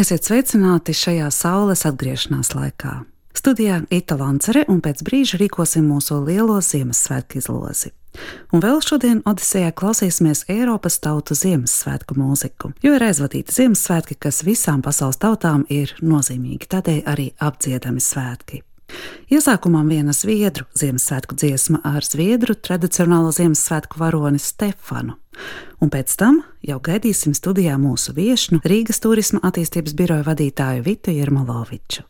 Esiet sveicināti šajā saules atgriešanās laikā. Studijā Ita Lancere un pēc brīža rīkosim mūsu lielo Ziemassvētku izlozi. Un vēl šodien Odisejā klausīsimies Eiropas tautu Ziemassvētku mūziku, jo ir aizvadīti Ziemassvētki, kas visām pasaules tautām ir nozīmīgi, tādēļ arī apdziedami svētki. Iesākumā viena zviedru Ziemassvētku dziesma ar zviedru tradicionālo Ziemassvētku varoni Stefanu. Un pēc tam jau gaidīsim studijā mūsu viesnu Rīgas turisma attīstības biroja vadītāju Vitu Jermoloviču.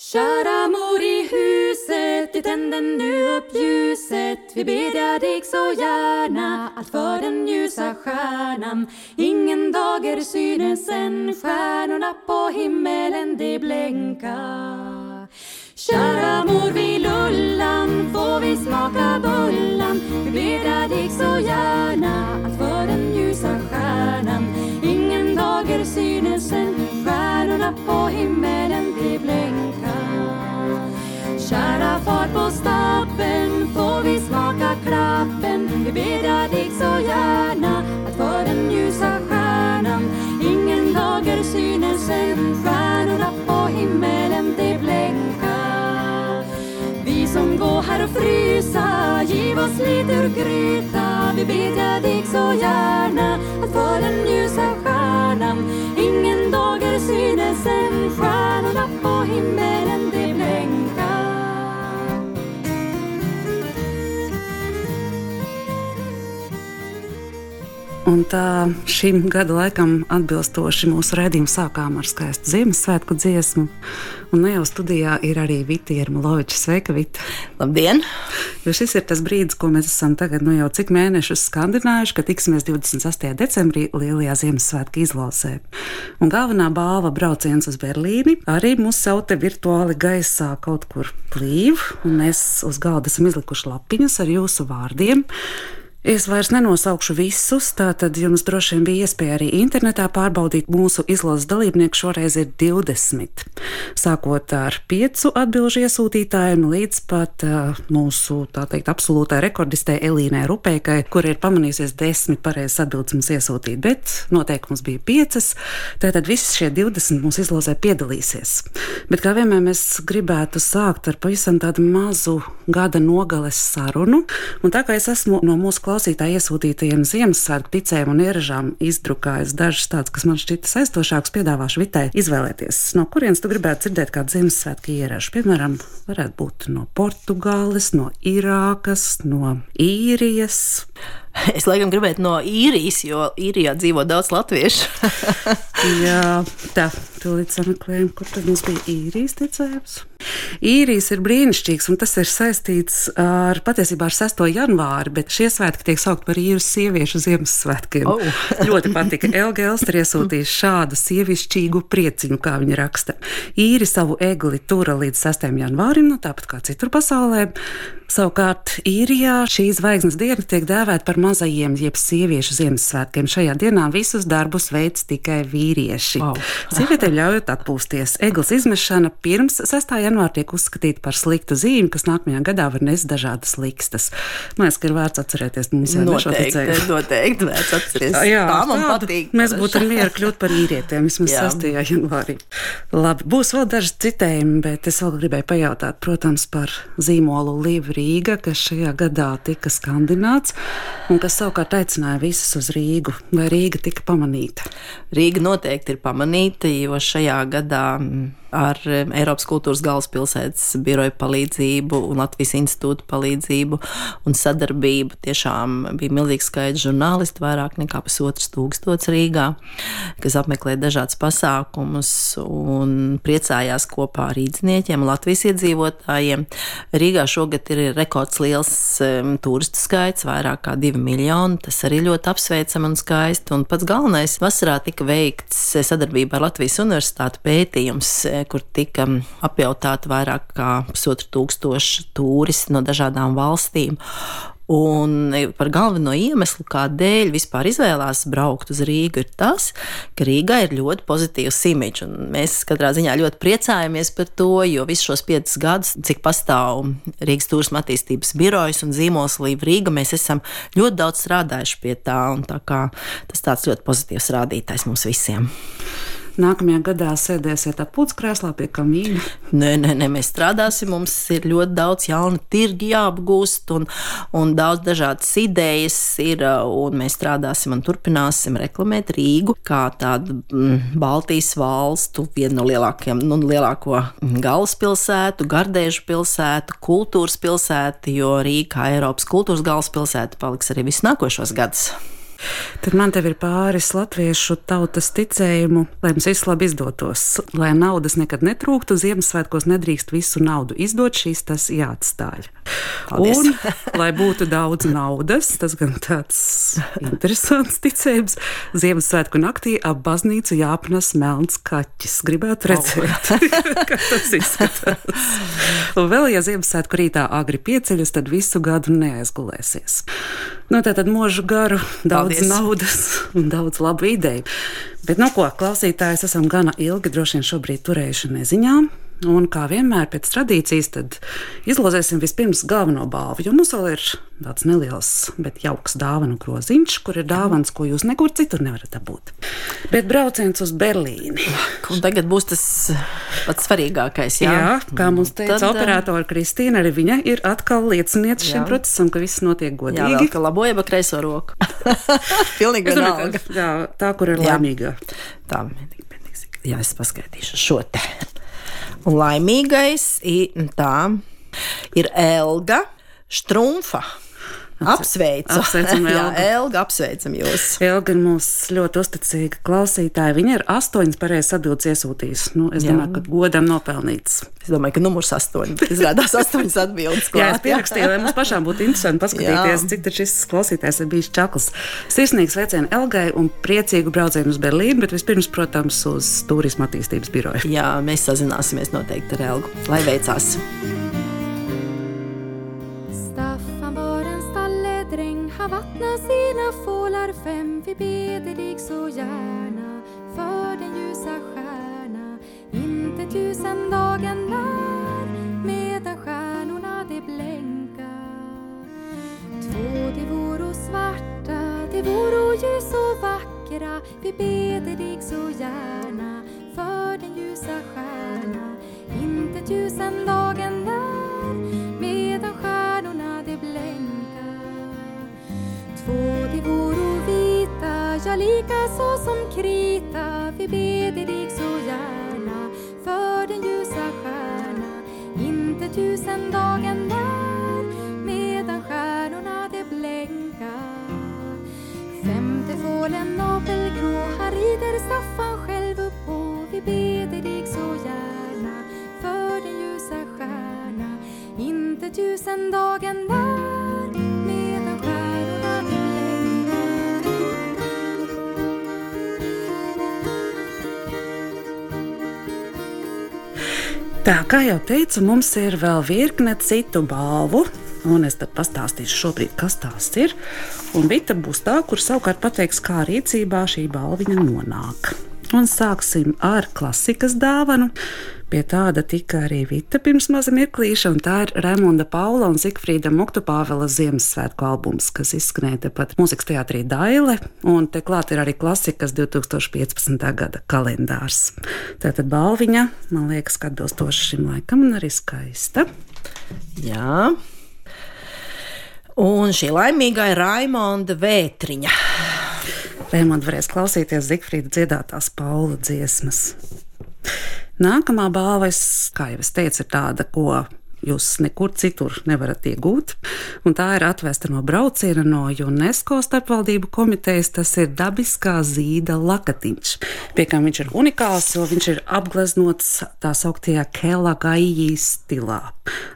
Kära mor i huset, tänd nu upp ljuset Vi bedjar dig så gärna att för den ljusa stjärnan ingen dager synes än Stjärnorna på himmelen de blänka Kära mor vid lullan får vi smaka bullan? Vi bedjar dig så gärna att för den ljusa stjärnan. Ingen dager synes än Stjärnorna på himmelen de blänka. Kära far på stapeln får vi smaka klappen? Vi bedjar dig så gärna att för den ljusa stjärnan. Ingen dager synes än Stjärnorna på himmelen de blänka som går här och frysa. Giv oss lite ur gryta. Vi bedjar dig så gärna att för den ljusa stjärnan. Ingen dager synes än Stjärnorna på himmelen. Un tā šim gada laikam atbilstoši mūsu raidījumu sākām ar skaistu Ziemassvētku dziesmu. Un ne jau studijā ir arī Vita Jermaloviča. Sveika, Vita! Labdien! Jo šis ir tas brīdis, ko mēs esam tagad nu jau cik mēnešus skandinājuši, ka tiksimies 28. decembrī Lielajā Ziemassvētku izlasē. Un galvenā balva brauciens uz Berlīni arī mūs saute virtuāli gaisā kaut kur plīv, un mēs uz galda esam izlikuši lapiņas ar jūsu vārdiem. Es vairs nenosaukšu visus, tātad jums droši vien bija iespēja arī internetā pārbaudīt mūsu izlases dalībnieku. Šoreiz ir 20. Sākot ar piecu atbildžu iesūtītājiem līdz pat uh, mūsu, teikt, absolūtai rekordistē Elīnai Rupēkai, kur ir pamanījusies desmit pareizes atbildes mums iesūtīt, bet noteikums bija piecas. Tātad visi šie 20 mūsu izlasē piedalīsies. Bet kā vienmēr mēs gribētu sākt ar pavisam tādu mazu gada nogales sarunu, un tā kā es esmu no mūsu klausītāju iesūtītajiem Ziemassvētku ticējiem un ieražām izdrukājis dažas tādas, kas man šķita saistošākas, piedāvāšu Vitai izvēlēties. No kurienes tu gribētu dzirdēt kādu Ziemassvētku ieražu? Piemēram, varētu būt no Portugāles, no Irākas, no Īrijas. Es laikam gribētu no īrijas, jo īrijā dzīvo daudz latviešu. Jā, tā, tūlīt sameklējam, kur tad mums bija īrijas ticējums. Īrijas ir brīnišķīgs, un tas ir saistīts ar patiesībā ar 6. janvāri, bet šie svētki tiek saukt par īrijas sieviešu Ziemassvētkiem. Oh. Ļoti patika. Elga Elster iesūtīja šādu sievišķīgu prieciņu, kā viņa raksta. Īri savu egli tura līdz 6. janvārim, nu tāpat kā citur pasaulē. Savukārt īrijā šī zvaigznes diena tiek dēvēta par mazajiem, jeb sieviešu Ziemassvētkiem. Šajā dienā visus darbus veids tikai vīrieši. Wow. Sievietēm ļaujot atpūsties. Eglis izmešana pirms 6. janvāra tiek uzskatīta par sliktu zīmi, kas nākamajā gadā var nest dažādas likstas. Man liekas, ka ir vērts atcerēties mums jau šo ticējumu. noteikti vērts atcerēties. Jā, tā man tādu patīk. Mēs būtu mieru kļūt par īrietiem vismaz Jā. 6. janvārī. Labi, būs vēl daži citējumi, bet es vēl gribēju pajautāt, protams, par zīmolu Līvu Rīga, kas šajā gadā tika skandināts un kas savukārt aicināja visus uz Rīgu. Vai Rīga tika pamanīta? Rīga noteikti ir pamanīta, jo šajā gadā mm, ar Eiropas kultūras galvaspilsētas biroja palīdzību un Latvijas institūta palīdzību un sadarbību tiešām bija milzīgs skaits žurnālistu, vairāk nekā pusotrs tūkstots Rīgā, kas apmeklē dažādas pasākumus un priecājās kopā ar rīdzniekiem, Latvijas iedzīvotājiem. Rīgā šogad ir rekords liels turistu skaits, vairāk kā divi miljoni. Tas arī ļoti apsveicami un skaisti. Un pats galvenais vasarā tika veikts sadarbībā ar Latvijas Universitāti pētījums, eh, kur tika apjautāti vairāk kā pusotru tūkstošu turisti no dažādām valstīm. Un par galveno iemeslu, kādēļ vispār izvēlās braukt uz Rīgu, ir tas, ka Rīgā ir ļoti pozitīvs imidžs. Mēs katrā ziņā ļoti priecājamies par to, jo visus šos piecus gadus, cik pastāv Rīgas turisma attīstības birojas un zīmols Līva Rīga, mēs esam ļoti daudz strādājuši pie tā. tā kā Tas tāds ļoti pozitīvs rādītājs mums visiem. Nākamajā gadā sēdēsiet atpūtas krēslā pie kamīna? Nē, nē, nē, mēs strādāsim. Mums ir ļoti daudz jaunu tirgi jāapgūst, un, un daudz dažādas idejas ir. Mēs strādāsim un turpināsim reklamēt Rīgu kā tādu mm, Baltijas valstu, vienu no lielākajām, nu, lielāko galvaspilsētu, gardēžu pilsētu, kultūras pilsētu, jo Rīga kā Eiropas kultūras galvaspilsēta paliks arī visus nākošos gadus. Tad man te ir pāris latviešu tautas ticējumu, lai mums viss labi izdotos. Lai naudas nekad netrūktu, Ziemassvētkos nedrīkst visu naudu izdot, šīs tas jāatstāj. Paldies. Un, lai būtu daudz naudas, tas gan tāds interesants ticējums. Ziemassvētku naktī ap baznīcu jāapnes melns kaķis. Gribētu redzēt, kā tas izskatās. Un vēl, ja Ziemassvētku rītā agri pieceļas, tad visu gadu neaizgulēsies. Nu, tā tad mūžu garu, daudz Paldies. naudas un daudz labu ideju. Bet, nu, ko klausītājs esam gana ilgi droši vien šobrīd turējuši neziņām. Un kā vienmēr pēc tradīcijas, tad izlozēsim vispirms galveno balvu. Jo mums vēl ir tāds neliels, bet jauks dāvanu groziņš, kur ir dāvāns, ko jūs nekur citur nevarat dabūt. Bet brauciens uz Berlīni. Un tagad būs tas pats svarīgākais. Jā, Jā, kā mums teica Tad, operatora Kristīna, arī viņa ir atkal lieciniece šim Jā. procesam, ka viss notiek Jā, godīgi. vēl, ka labojam kreiso roku. Pilnīgi vienalga. jā, tā, kur ir Jā. laimīga. Tā, jā, es paskaitīšu šo te. Un laimīgais ir, tā, ir Elga Štrumfa. Apsveicu. Apsveicam, Jā, Elgu. Elga, apsveicam jūs. Elga ir mums ļoti uzticīga klausītāja. Viņa ir astoņas pareizas atbildes iesūtījusi. Nu, es Jā. domāju, ka godam nopelnīts. Es domāju, ka numurs astoņi. Izrādās astoņas atbildes. Jā, es klāt, pierakstīju, lai mums pašām būtu interesanti paskatīties, Jā. cik šis klausītājs ir bijis čakls. Sirsnīgs sveiciens Elgai un priecīgu braucienu uz Berlīnu, bet vispirms, protams, uz turisma attīstības biroju. Jā, mēs sazināsimies noteikti ar Elgu. Lai veicās! Vattnar fålar fem. Vi beder dig så gärna för den ljusa stjärna. Inte tusen dagen när, medan stjärnorna de blänka Två de voro svarta, de voro ljus och vackra. Vi beder dig så gärna för den ljusa stjärna. Inte tusen dagen där, Två de voro vita, ja lika så som krita. Vi beder dig så gärna för den ljusa stjärna. Inte tusen dagen där, medan stjärnorna de blänka. Femte fålen napelgrå, han rider Staffan själv upp på. Vi beder dig så gärna för den ljusa stjärna. Inte tusen dagen där, Tā kā jau teicu, mums ir vēl virkne citu balvu. Un es tad pastāstīšu šobrīd, kas tās ir. Un Vita būs tā, kur savukārt pateiks, kā rīcībā šī balviņa nonāk. Un sāksim ar klasikas dāvanu. Pie tāda tika arī Vita pirms maza mirklīša, un tā ir Raimonda Paula un Zikfrīda Muktupāvela Ziemassvētku albums, kas izskanēja tepat mūzikas teātrī Daile, un te klāt ir arī klasikas 2015. gada kalendārs. Tātad balviņa, man liekas, ka atbilstoši šim laikam un arī skaista. Jā. Un šī laimīgā ir Raimonda Vētriņa. Rēmond varēs klausīties Zikfrīda dziedātās Paula dziesmas. Nākamā balva, kā jau es teicu, ir tāda, ko jūs nekur citur nevarat iegūt. Un tā ir atvesta no brauciena no UNESCO starpvaldību komitejas. Tas ir dabiskā zīda lakatiņš, pie kā viņš ir unikāls, jo viņš ir apgleznots tā sauktajā Kelagaijī stilā.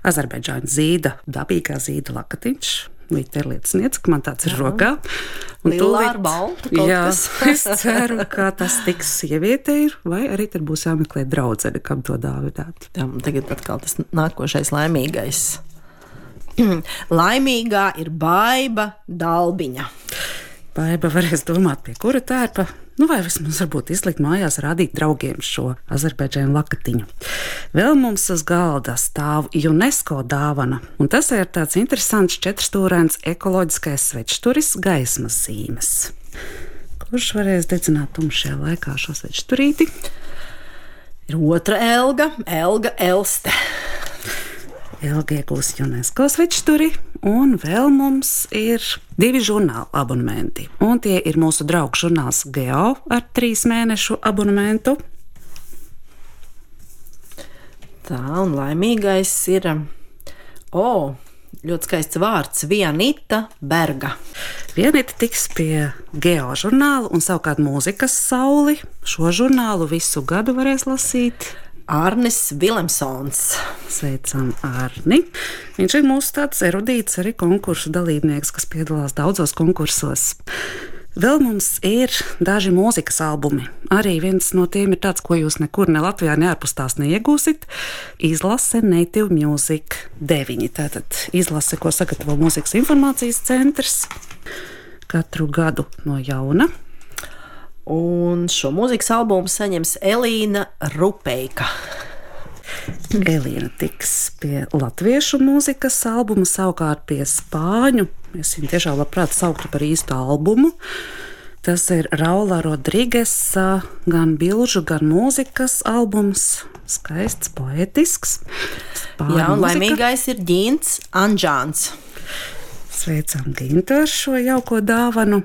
Azerbaidžāņu zīda, dabīgā zīda lakatiņš. Viņa ir liecinieks, ka man tāds ir rokā. Un Lilā tūlīt- baltu Jā, es ceru, ka tas tiks sievietei, vai arī tad būs jāmeklē draudzene, kam to dāvināt. Jā, tagad atkal tas nākošais laimīgais. Laimīgā ir baiva dalbiņa. Baiba varēs domāt, pie kura tērpa, nu vai vismaz varbūt izlikt mājās, rādīt draugiem šo azerbaidžāņu lakatiņu. Vēl mums uz galda stāv UNESCO dāvana, un tas ir tāds interesants četrstūrains ekoloģiskais svečturis gaismas zīmes. Kurš varēs dedzināt tumšajā laikā šo sveču turīti? Ir otra Elga, Elga Elste. Ilgi iegūs UNESCO svečturi, un vēl mums ir divi žurnāla abonementi. Un tie ir mūsu draugu žurnāls Geo ar trīs mēnešu abonementu. Tā, un laimīgais ir. O, ļoti skaists vārds - Vienita Berga. Vienīte tiks pie Geo žurnāla, un savukārt mūzikas sauli šo žurnālu visu gadu varēs lasīt. Arnis Vilemsons. Sveicam, Arni. Viņš ir mūsu tāds erudīts, arī konkursu dalībnieks, kas piedalās daudzos konkursos. Vēl mums ir daži mūzikas albumi. Arī viens no tiem ir tāds, ko jūs nekur ne Latvijā, ne ārpus tās neiegūsiet. Izlase Native Music 9. Tātad izlase, ko sagatavo Mūzikas informācijas centrs katru gadu no jauna. Un šo mūzikas albumu saņems Elīna Rupeika. Elīna tiks pie latviešu mūzikas albuma, savukārt pie spāņu. Es viņu tiešām labprāt sauktu par īstu albumu. Tas ir Raula Rodrigesa, gan bilžu, gan mūzikas albums. Skaists, poetisks. Spāņu Jā, un mūzika. laimīgais ir Ģīns Anģāns. Sveicam Gintu ar šo jauko dāvanu.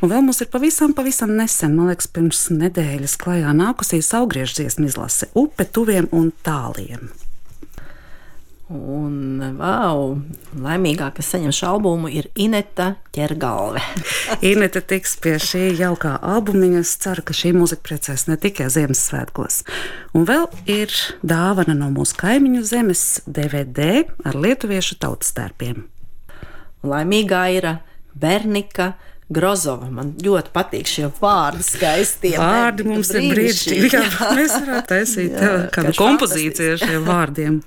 Un vēl mums ir pavisam, pavisam nesen, man liekas, pirms nedēļas klajā nākusī saugrieždziesmu izlase Upe, tuviem un tāliem. Un, wow, laimīgā, kas saņem šo albumu, ir Ineta ķergalve. Inete tiks pie šī jaukā albumiņa. Es ceru, ka šī mūzika priecēs ne tikai Ziemassvētkos. Un vēl ir dāvana no mūsu kaimiņu zemes DVD ar lietuviešu tautas tērpiem. Laimīgā ir Bernika Grozova. Man ļoti patīk šie vārdi, skaistie Vārdi mums ir brīnišķīgi. Jā, mēs varētu taisīt jā, kādu kompozīciju ar šiem vārdiem.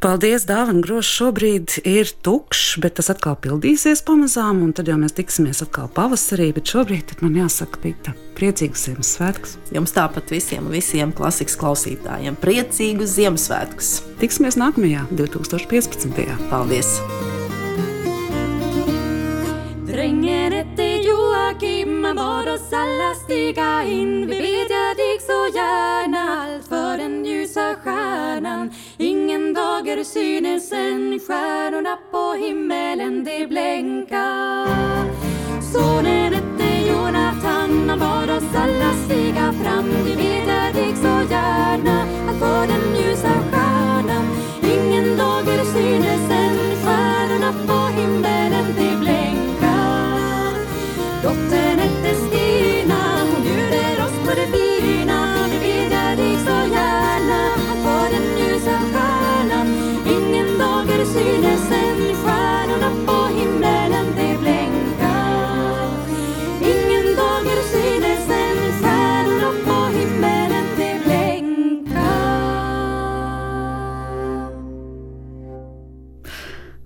Paldies, Dāvana Grošs šobrīd ir tukšs, bet tas atkal pildīsies pamazām, un tad jau mēs tiksimies atkal pavasarī, bet šobrīd man jāsaka, Pita, priecīgs Ziemassvētkus. Jums tāpat visiem, visiem klasikas klausītājiem priecīgus Ziemassvētkus. Tiksimies nākamajā 2015. Paldies! Joakim, han bad oss alla stiga in. Vi bedjade så gärna allt för den ljusa stjärnan. Ingen dager synes än, stjärnorna på himmelen de blänka. Sonen hette Jonathan, han bad oss alla stiga fram. Vi bedjade så gärna allt för den ljusa stjärnan. Ingen dager synes än, stjärnorna på himmelen. Dotteren het is die.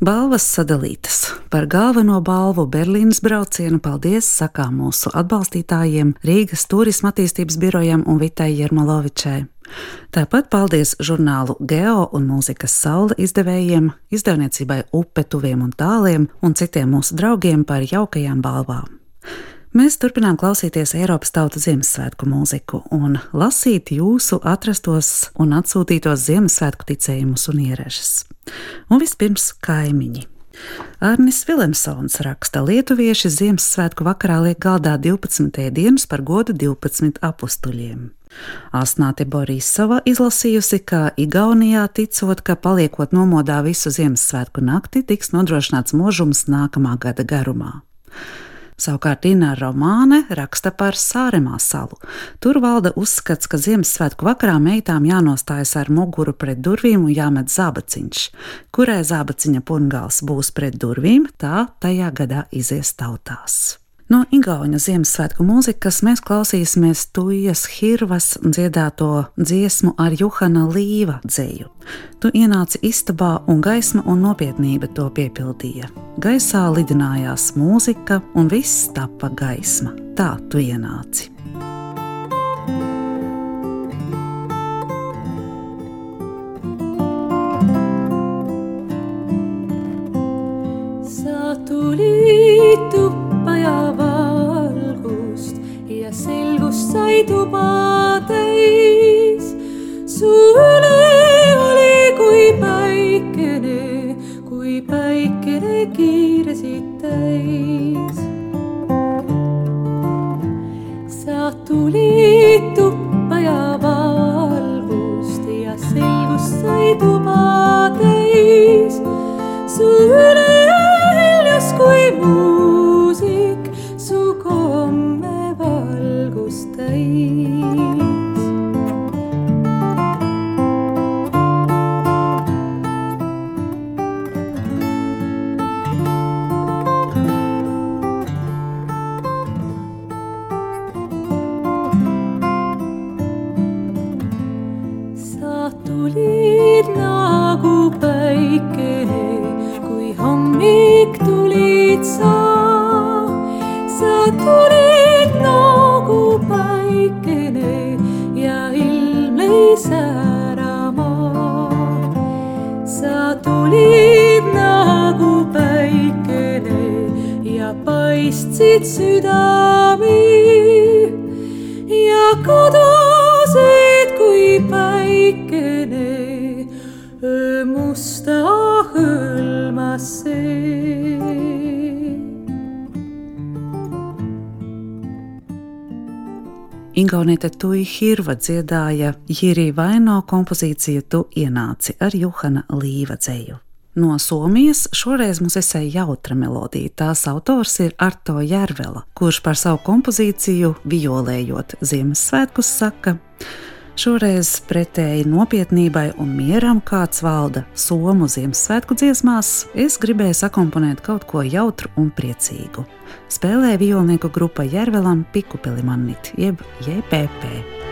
Balvas sadalītas. Par galveno balvu Berlīnas braucienu paldies sakām mūsu atbalstītājiem Rīgas turisma attīstības birojam un Vitai Jermalovičai. Tāpat paldies žurnālu Geo un mūzikas saule izdevējiem, izdevniecībai Upe, Tuviem un Tāliem un citiem mūsu draugiem par jaukajām balvām. Mēs turpinām klausīties Eiropas tautu Ziemassvētku mūziku un lasīt jūsu atrastos un atsūtītos Ziemassvētku ticējumus un ieražas. Un vispirms kaimiņi. Arnis Vilemsons raksta, ka lietuvieši Ziemassvētku vakarā liek galdā 12. dienas par godu 12 apstuļiem. Asnāte Borisova izlasījusi, ka Igaunijā ticot, ka paliekot nomodā visu Ziemassvētku nakti, tiks nodrošināts možums nākamā gada garumā. Savukārt Inna Romāne raksta par Sāremā salu. Tur valda uzskats, ka Ziemassvētku vakarā meitām jānostājas ar muguru pret durvīm un jāmet zābaciņš. Kurai zābaciņa pungāls būs pret durvīm, tā tajā gadā izies tautās. No Igaunijas Ziemassvētku mūzikas mēs klausīsimies Tuijas Hirvas dziedāto dziesmu ar Juhana Līva dzēju. Tu ienāci istabā un gaisma un nopietnība to piepildīja. Gaisā lidinājās mūzika un viss tapa gaisma. Tā tu ienāci. Sa tulid tuppa ja valgust tubades. su üle oli kui päikene, kui päikene kiiresid täis. Tuihirva dziedāja Jirī Vaino kompozīciju Tu ienāci ar Juhana Līva dzēju. No Somijas šoreiz mums esēja jautra melodija. Tās autors ir Arto Jērvela, kurš par savu kompozīciju violējot Ziemassvētkus saka, Šoreiz pretēji nopietnībai un mieram, kāds valda Somu Ziemassvētku dziesmās, es gribēju sakomponēt kaut ko jautru un priecīgu. Spēlēja violnieku grupa Jērvelam Pikupelimanit, jeb JPP.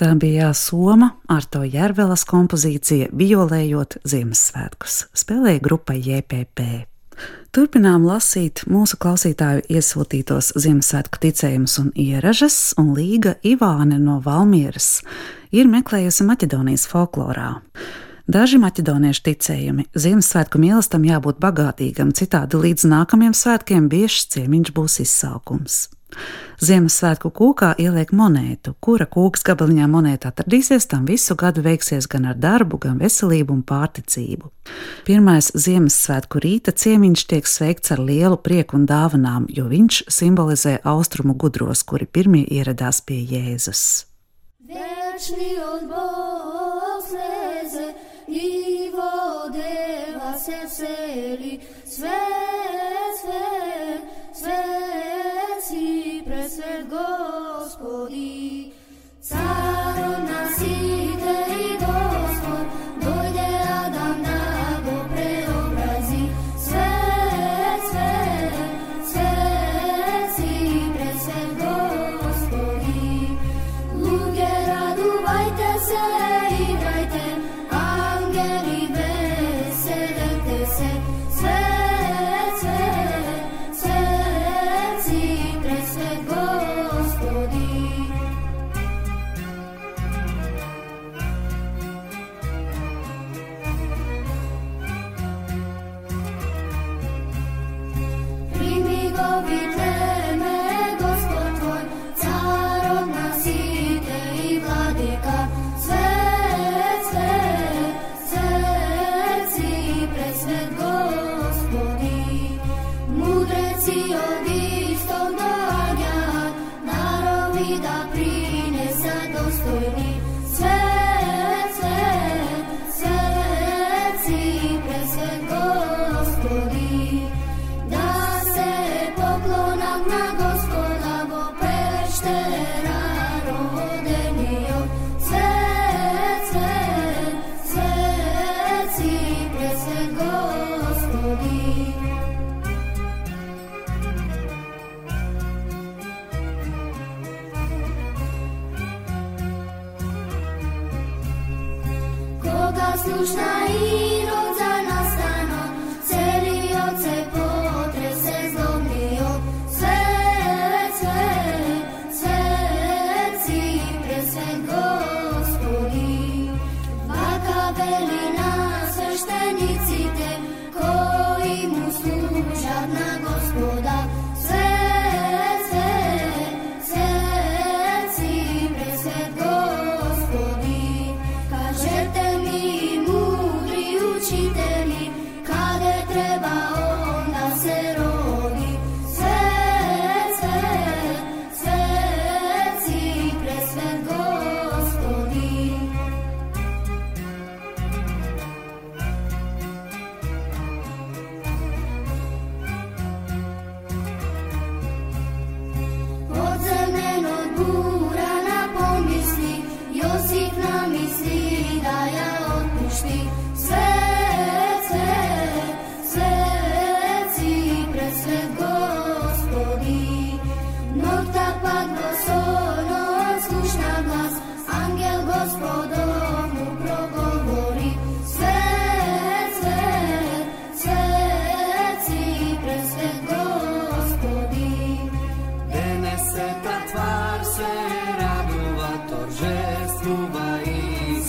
Tā bija Soma ar to Jērvelas kompozīcija, violējot Ziemassvētkus. Spēlēja grupa JPP. Turpinām lasīt mūsu klausītāju iesūtītos Ziemassvētku ticējumus un ieražas, un Līga Ivāne no Valmieras ir meklējusi Maķedonijas folklorā. Daži maķedoniešu ticējumi Ziemassvētku mīlestam jābūt bagātīgam, citādi līdz nākamajiem svētkiem biežs ciemiņš būs izsaukums. Ziemassvētku kūkā ieliek monētu, kura kūks gabaliņā monēta atradīsies, tam visu gadu veiksies gan ar darbu, gan veselību un pārticību. Pirmais Ziemassvētku rīta ciemiņš tiek sveikts ar lielu prieku un dāvanām, jo viņš simbolizē austrumu gudros, kuri pirmie ieradās pie Jēzus. Wieczny od Bóg sleze i wody was weseli, svet, Hospodí, Cáro nas ide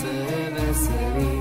seve né, seve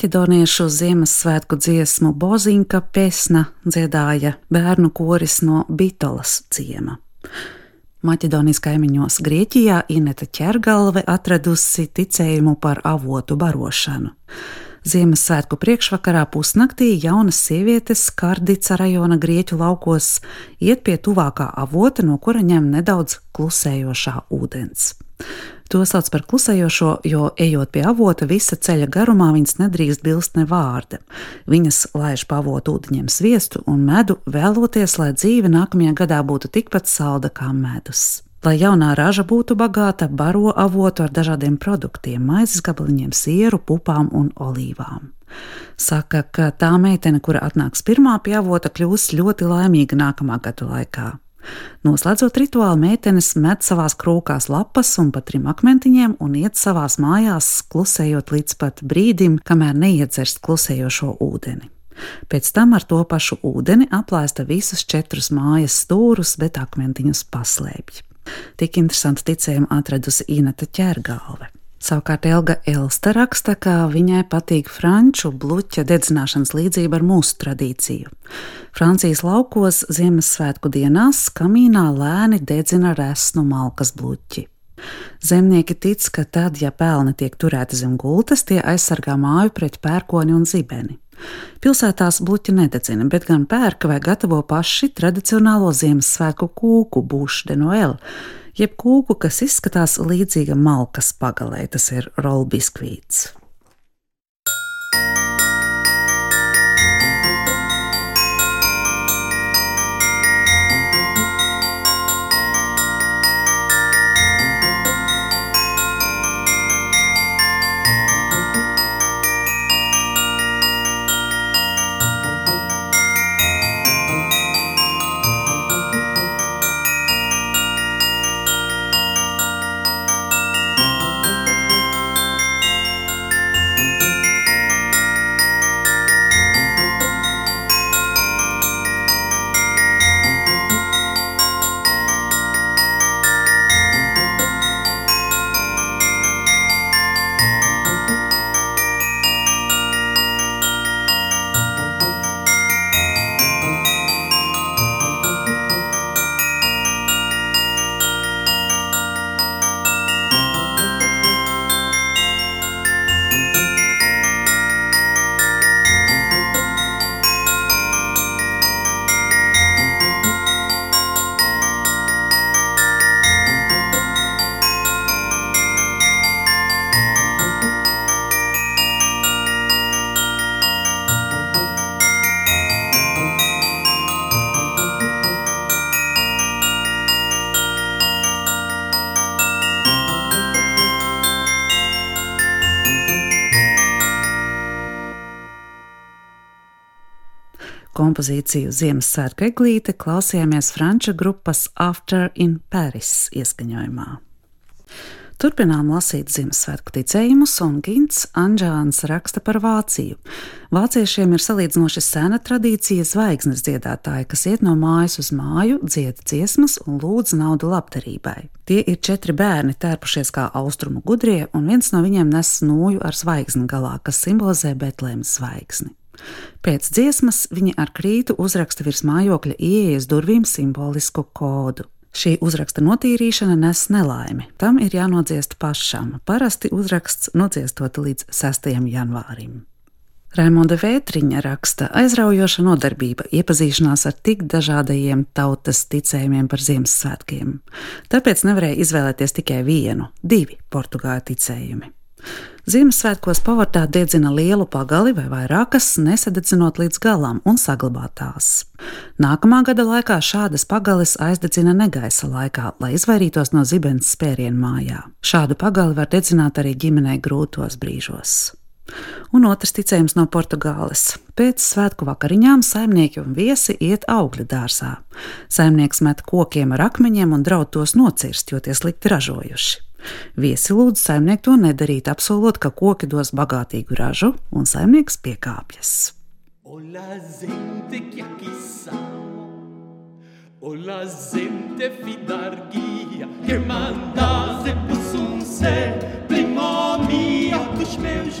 Maķedoniešu Ziemassvētku dziesmu Bozinka Pesna dziedāja bērnu koris no Bitolas ciema. Maķedonijas kaimiņos Grieķijā Ineta ķergalve atradusi ticējumu par avotu barošanu. Ziemassvētku priekšvakarā pusnaktī jaunas sievietes Kardica rajona grieķu laukos iet pie tuvākā avota, no kura ņem nedaudz klusējošā ūdens. To sauc par klusējošo, jo, ejot pie avota, visa ceļa garumā viņas nedrīkst bilst ne vārda. Viņas laiž pa avotu ūdeņiem sviestu un medu, vēloties, lai dzīve nākamajā gadā būtu tikpat salda kā medus. Lai jaunā raža būtu bagāta, baro avotu ar dažādiem produktiem, maizes gabaliņiem, sieru, pupām un olīvām. Saka, ka tā meitene, kura atnāks pirmā pie avota, kļūs ļoti laimīga nākamā gada laikā. Noslēdzot rituālu, meitenes met savās krūkās lapas un pa trim akmentiņiem un iet savās mājās, klusējot līdz pat brīdim, kamēr neiedzerst klusējošo ūdeni. Pēc tam ar to pašu ūdeni aplaista visus četrus mājas stūrus, bet akmentiņus paslēpj. Tik interesantu ticējumu atradusi Inata ķērgalve. Savukārt Elga Elsta raksta, ka viņai patīk franču bluķa dedzināšanas līdzība ar mūsu tradīciju. Francijas laukos Ziemassvētku dienās kamīnā lēni dedzina resnu malkas bluķi. Zemnieki tic, ka tad, ja pelni tiek turēti zem gultas, tie aizsargā māju pret pērkoni un zibeni. Pilsētās bluķi nededzina, bet gan pērka vai gatavo paši tradicionālo Ziemassvētku kūku, bušu de noel, jeb kūku, kas izskatās līdzīga malkas pagalē, tas ir rolbiskvīts. Kompozīciju Ziemassvētku eglīte klausījāmies franču grupas After in Paris ieskaņojumā. Turpinām lasīt Ziemassvētku ticējumus, un Gins Anģēns raksta par Vāciju. Vāciešiem ir salīdzinoši sena tradīcija zvaigznes dziedātāji, kas iet no mājas uz māju, dzied dziesmas un lūdz naudu labdarībai. Tie ir četri bērni, tērpušies kā austrumu gudrie, un viens no viņiem nes nūju ar zvaigzni galā, kas simbolizē Betlēmas zvaigzni. Pēc dziesmas viņi ar krītu uzraksta virs mājokļa ieejas durvīm simbolisku kodu. Šī uzraksta notīrīšana nes nelaimi. Tam ir jānodziest pašam. Parasti uzraksts nociestot līdz 6. janvārim. Raimonda Vētriņa raksta aizraujoša nodarbība, iepazīšanās ar tik dažādajiem tautas ticējumiem par Ziemassvētkiem. Tāpēc nevarēja izvēlēties tikai vienu, divi portugāļu ticējumi. Ziemassvētkos pavartā dedzina lielu pagali vai vairākas, nesadedzinot līdz galam un saglabāt tās. Nākamā gada laikā šādas pagales aizdedzina negaisa laikā, lai izvairītos no zibens spērienu mājā. Šādu pagali var dedzināt arī ģimenei grūtos brīžos. Un otrs ticējums no Portugāles. Pēc svētku vakariņām saimnieki un viesi iet augļu dārzā. Saimnieks met kokiem ar akmeņiem un draud tos nocirst, jo tie slikti ražojuši. Viesi lūdz saimnieku to nedarīt, apsolot, ka koki dos bagātīgu ražu, un saimnieks piekāpjas. Hola gente que aquí Hola gente fidarguia que manda se pusunse primo mio dos meus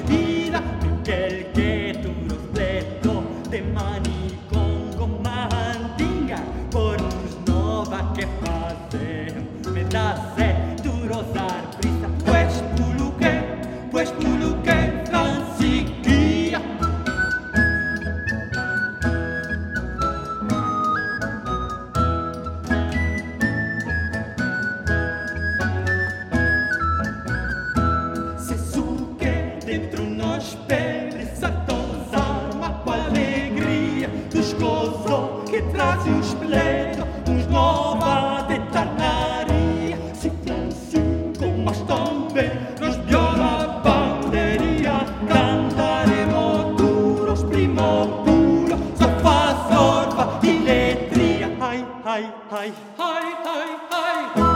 Hei, hei, hei, hei, hei.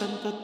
Santa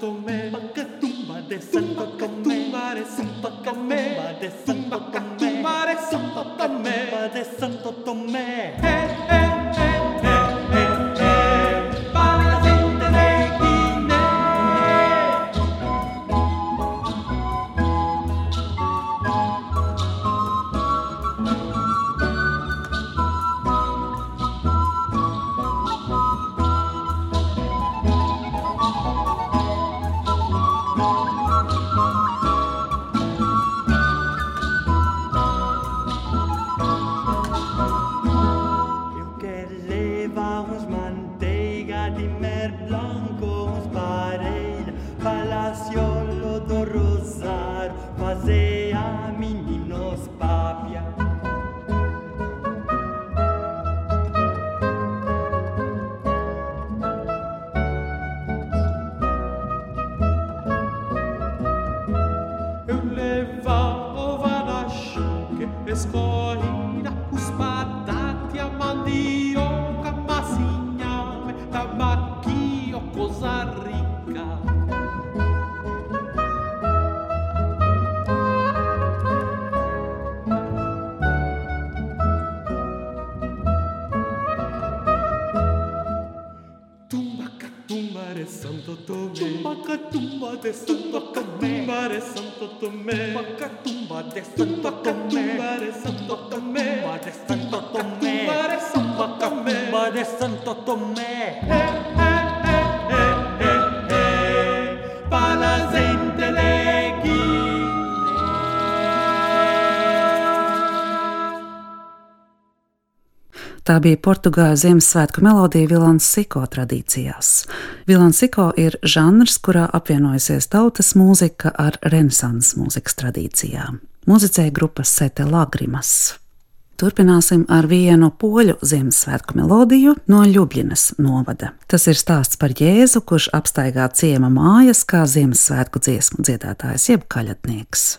de Santo Tomé, de Santo Tomé, Macatumba de Santo Tomé, de Santo Tomé, de Santo Tomé, de Santo Tomé, de Santo Tomé. Tā bija Portugāla Ziemassvētku melodija Vilansiko tradīcijās. Vilansiko ir žanrs, kurā apvienojusies tautas mūzika ar renesans mūzikas tradīcijām. Mūzicēja grupa Sete Lagrimas. Turpināsim ar vienu poļu Ziemassvētku melodiju no Ljubljanas novada. Tas ir stāsts par Jēzu, kurš apstaigā ciema mājas kā Ziemassvētku dziesmu dziedātājs jeb kaļatnieks.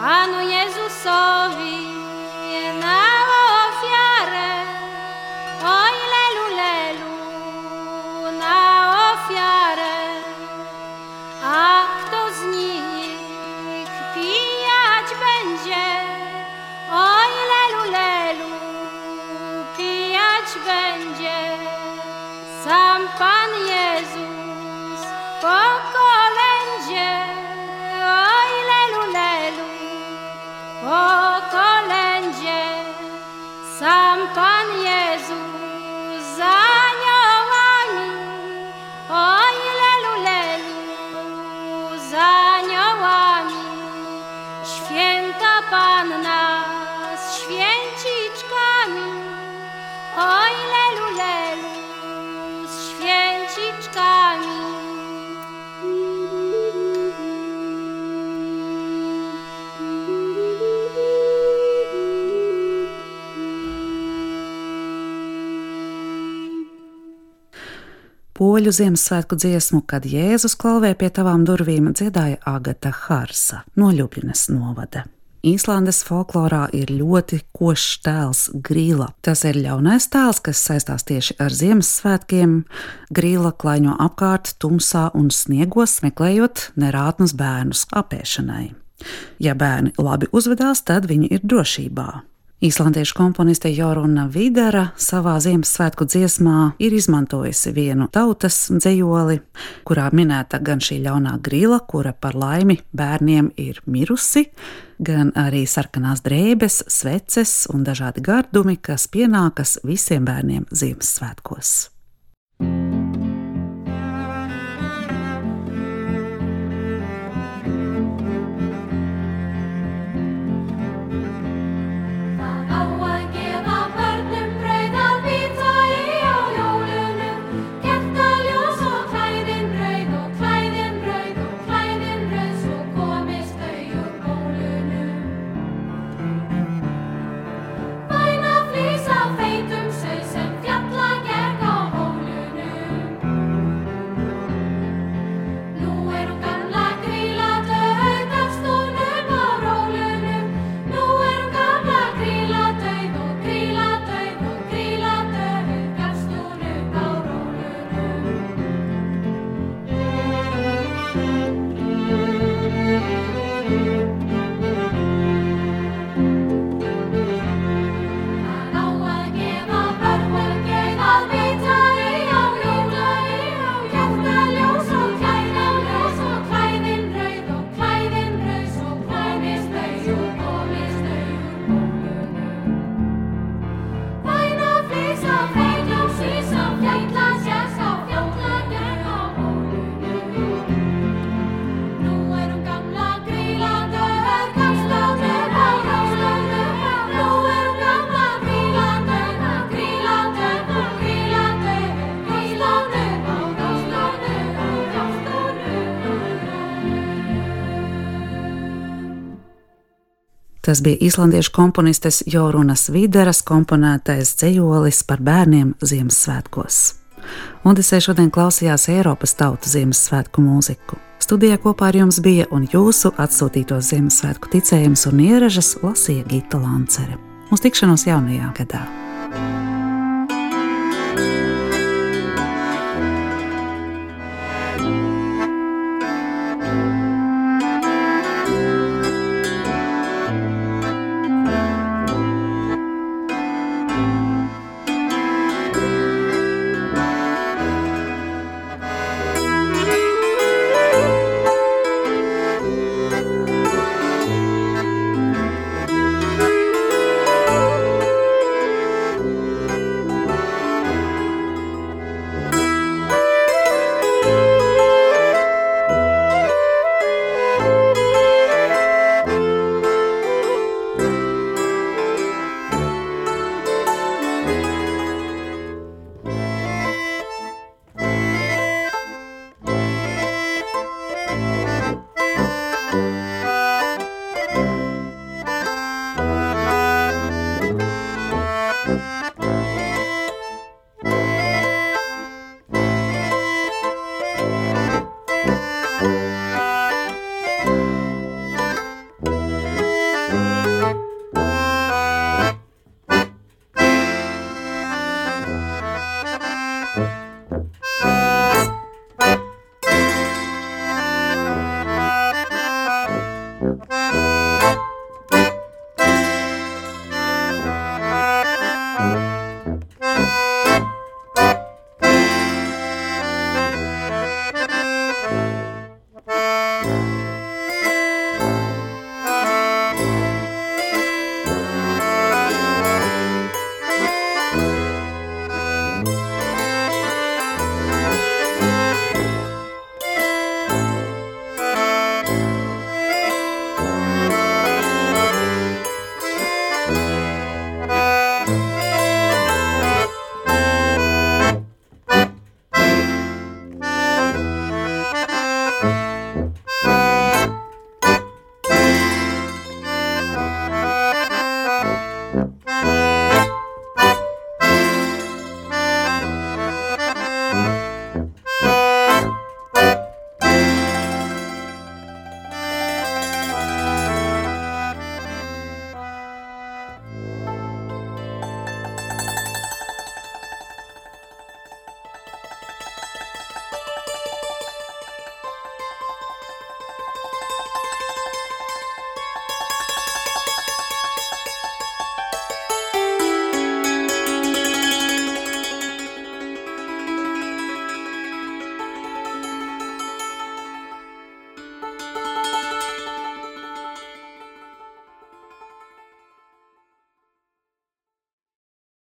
Panu Jezusowi Poļu Ziemassvētku dziesmu, kad Jēzus klauvē pie tavām durvīm, dziedāja Agata Harsa no Ljubljanas novada. Īslandes folklorā ir ļoti košs tēls grīla. Tas ir ļaunais tēls, kas saistās tieši ar Ziemassvētkiem. Grīla klaiņo apkārt tumsā un sniegos, meklējot nerātnus bērnus apēšanai. Ja bērni labi uzvedās, tad viņi ir drošībā. Īslandiešu komponiste Joruna Vidara savā Ziemassvētku dziesmā ir izmantojusi vienu tautas dzējoli, kurā minēta gan šī ļaunā grila, kura par laimi bērniem ir mirusi, gan arī sarkanās drēbes, sveces un dažādi gardumi, kas pienākas visiem bērniem Ziemassvētkos. Tas bija islandiešu komponistes Jorunas Videras komponētais dzējolis par bērniem Ziemassvētkos. Odisē šodien klausījās Eiropas tautu Ziemassvētku mūziku. Studijā kopā ar jums bija un jūsu atsūtītos Ziemassvētku ticējums un ieražas lasīja Gita Lancere. Uz tikšanos jaunajā gadā!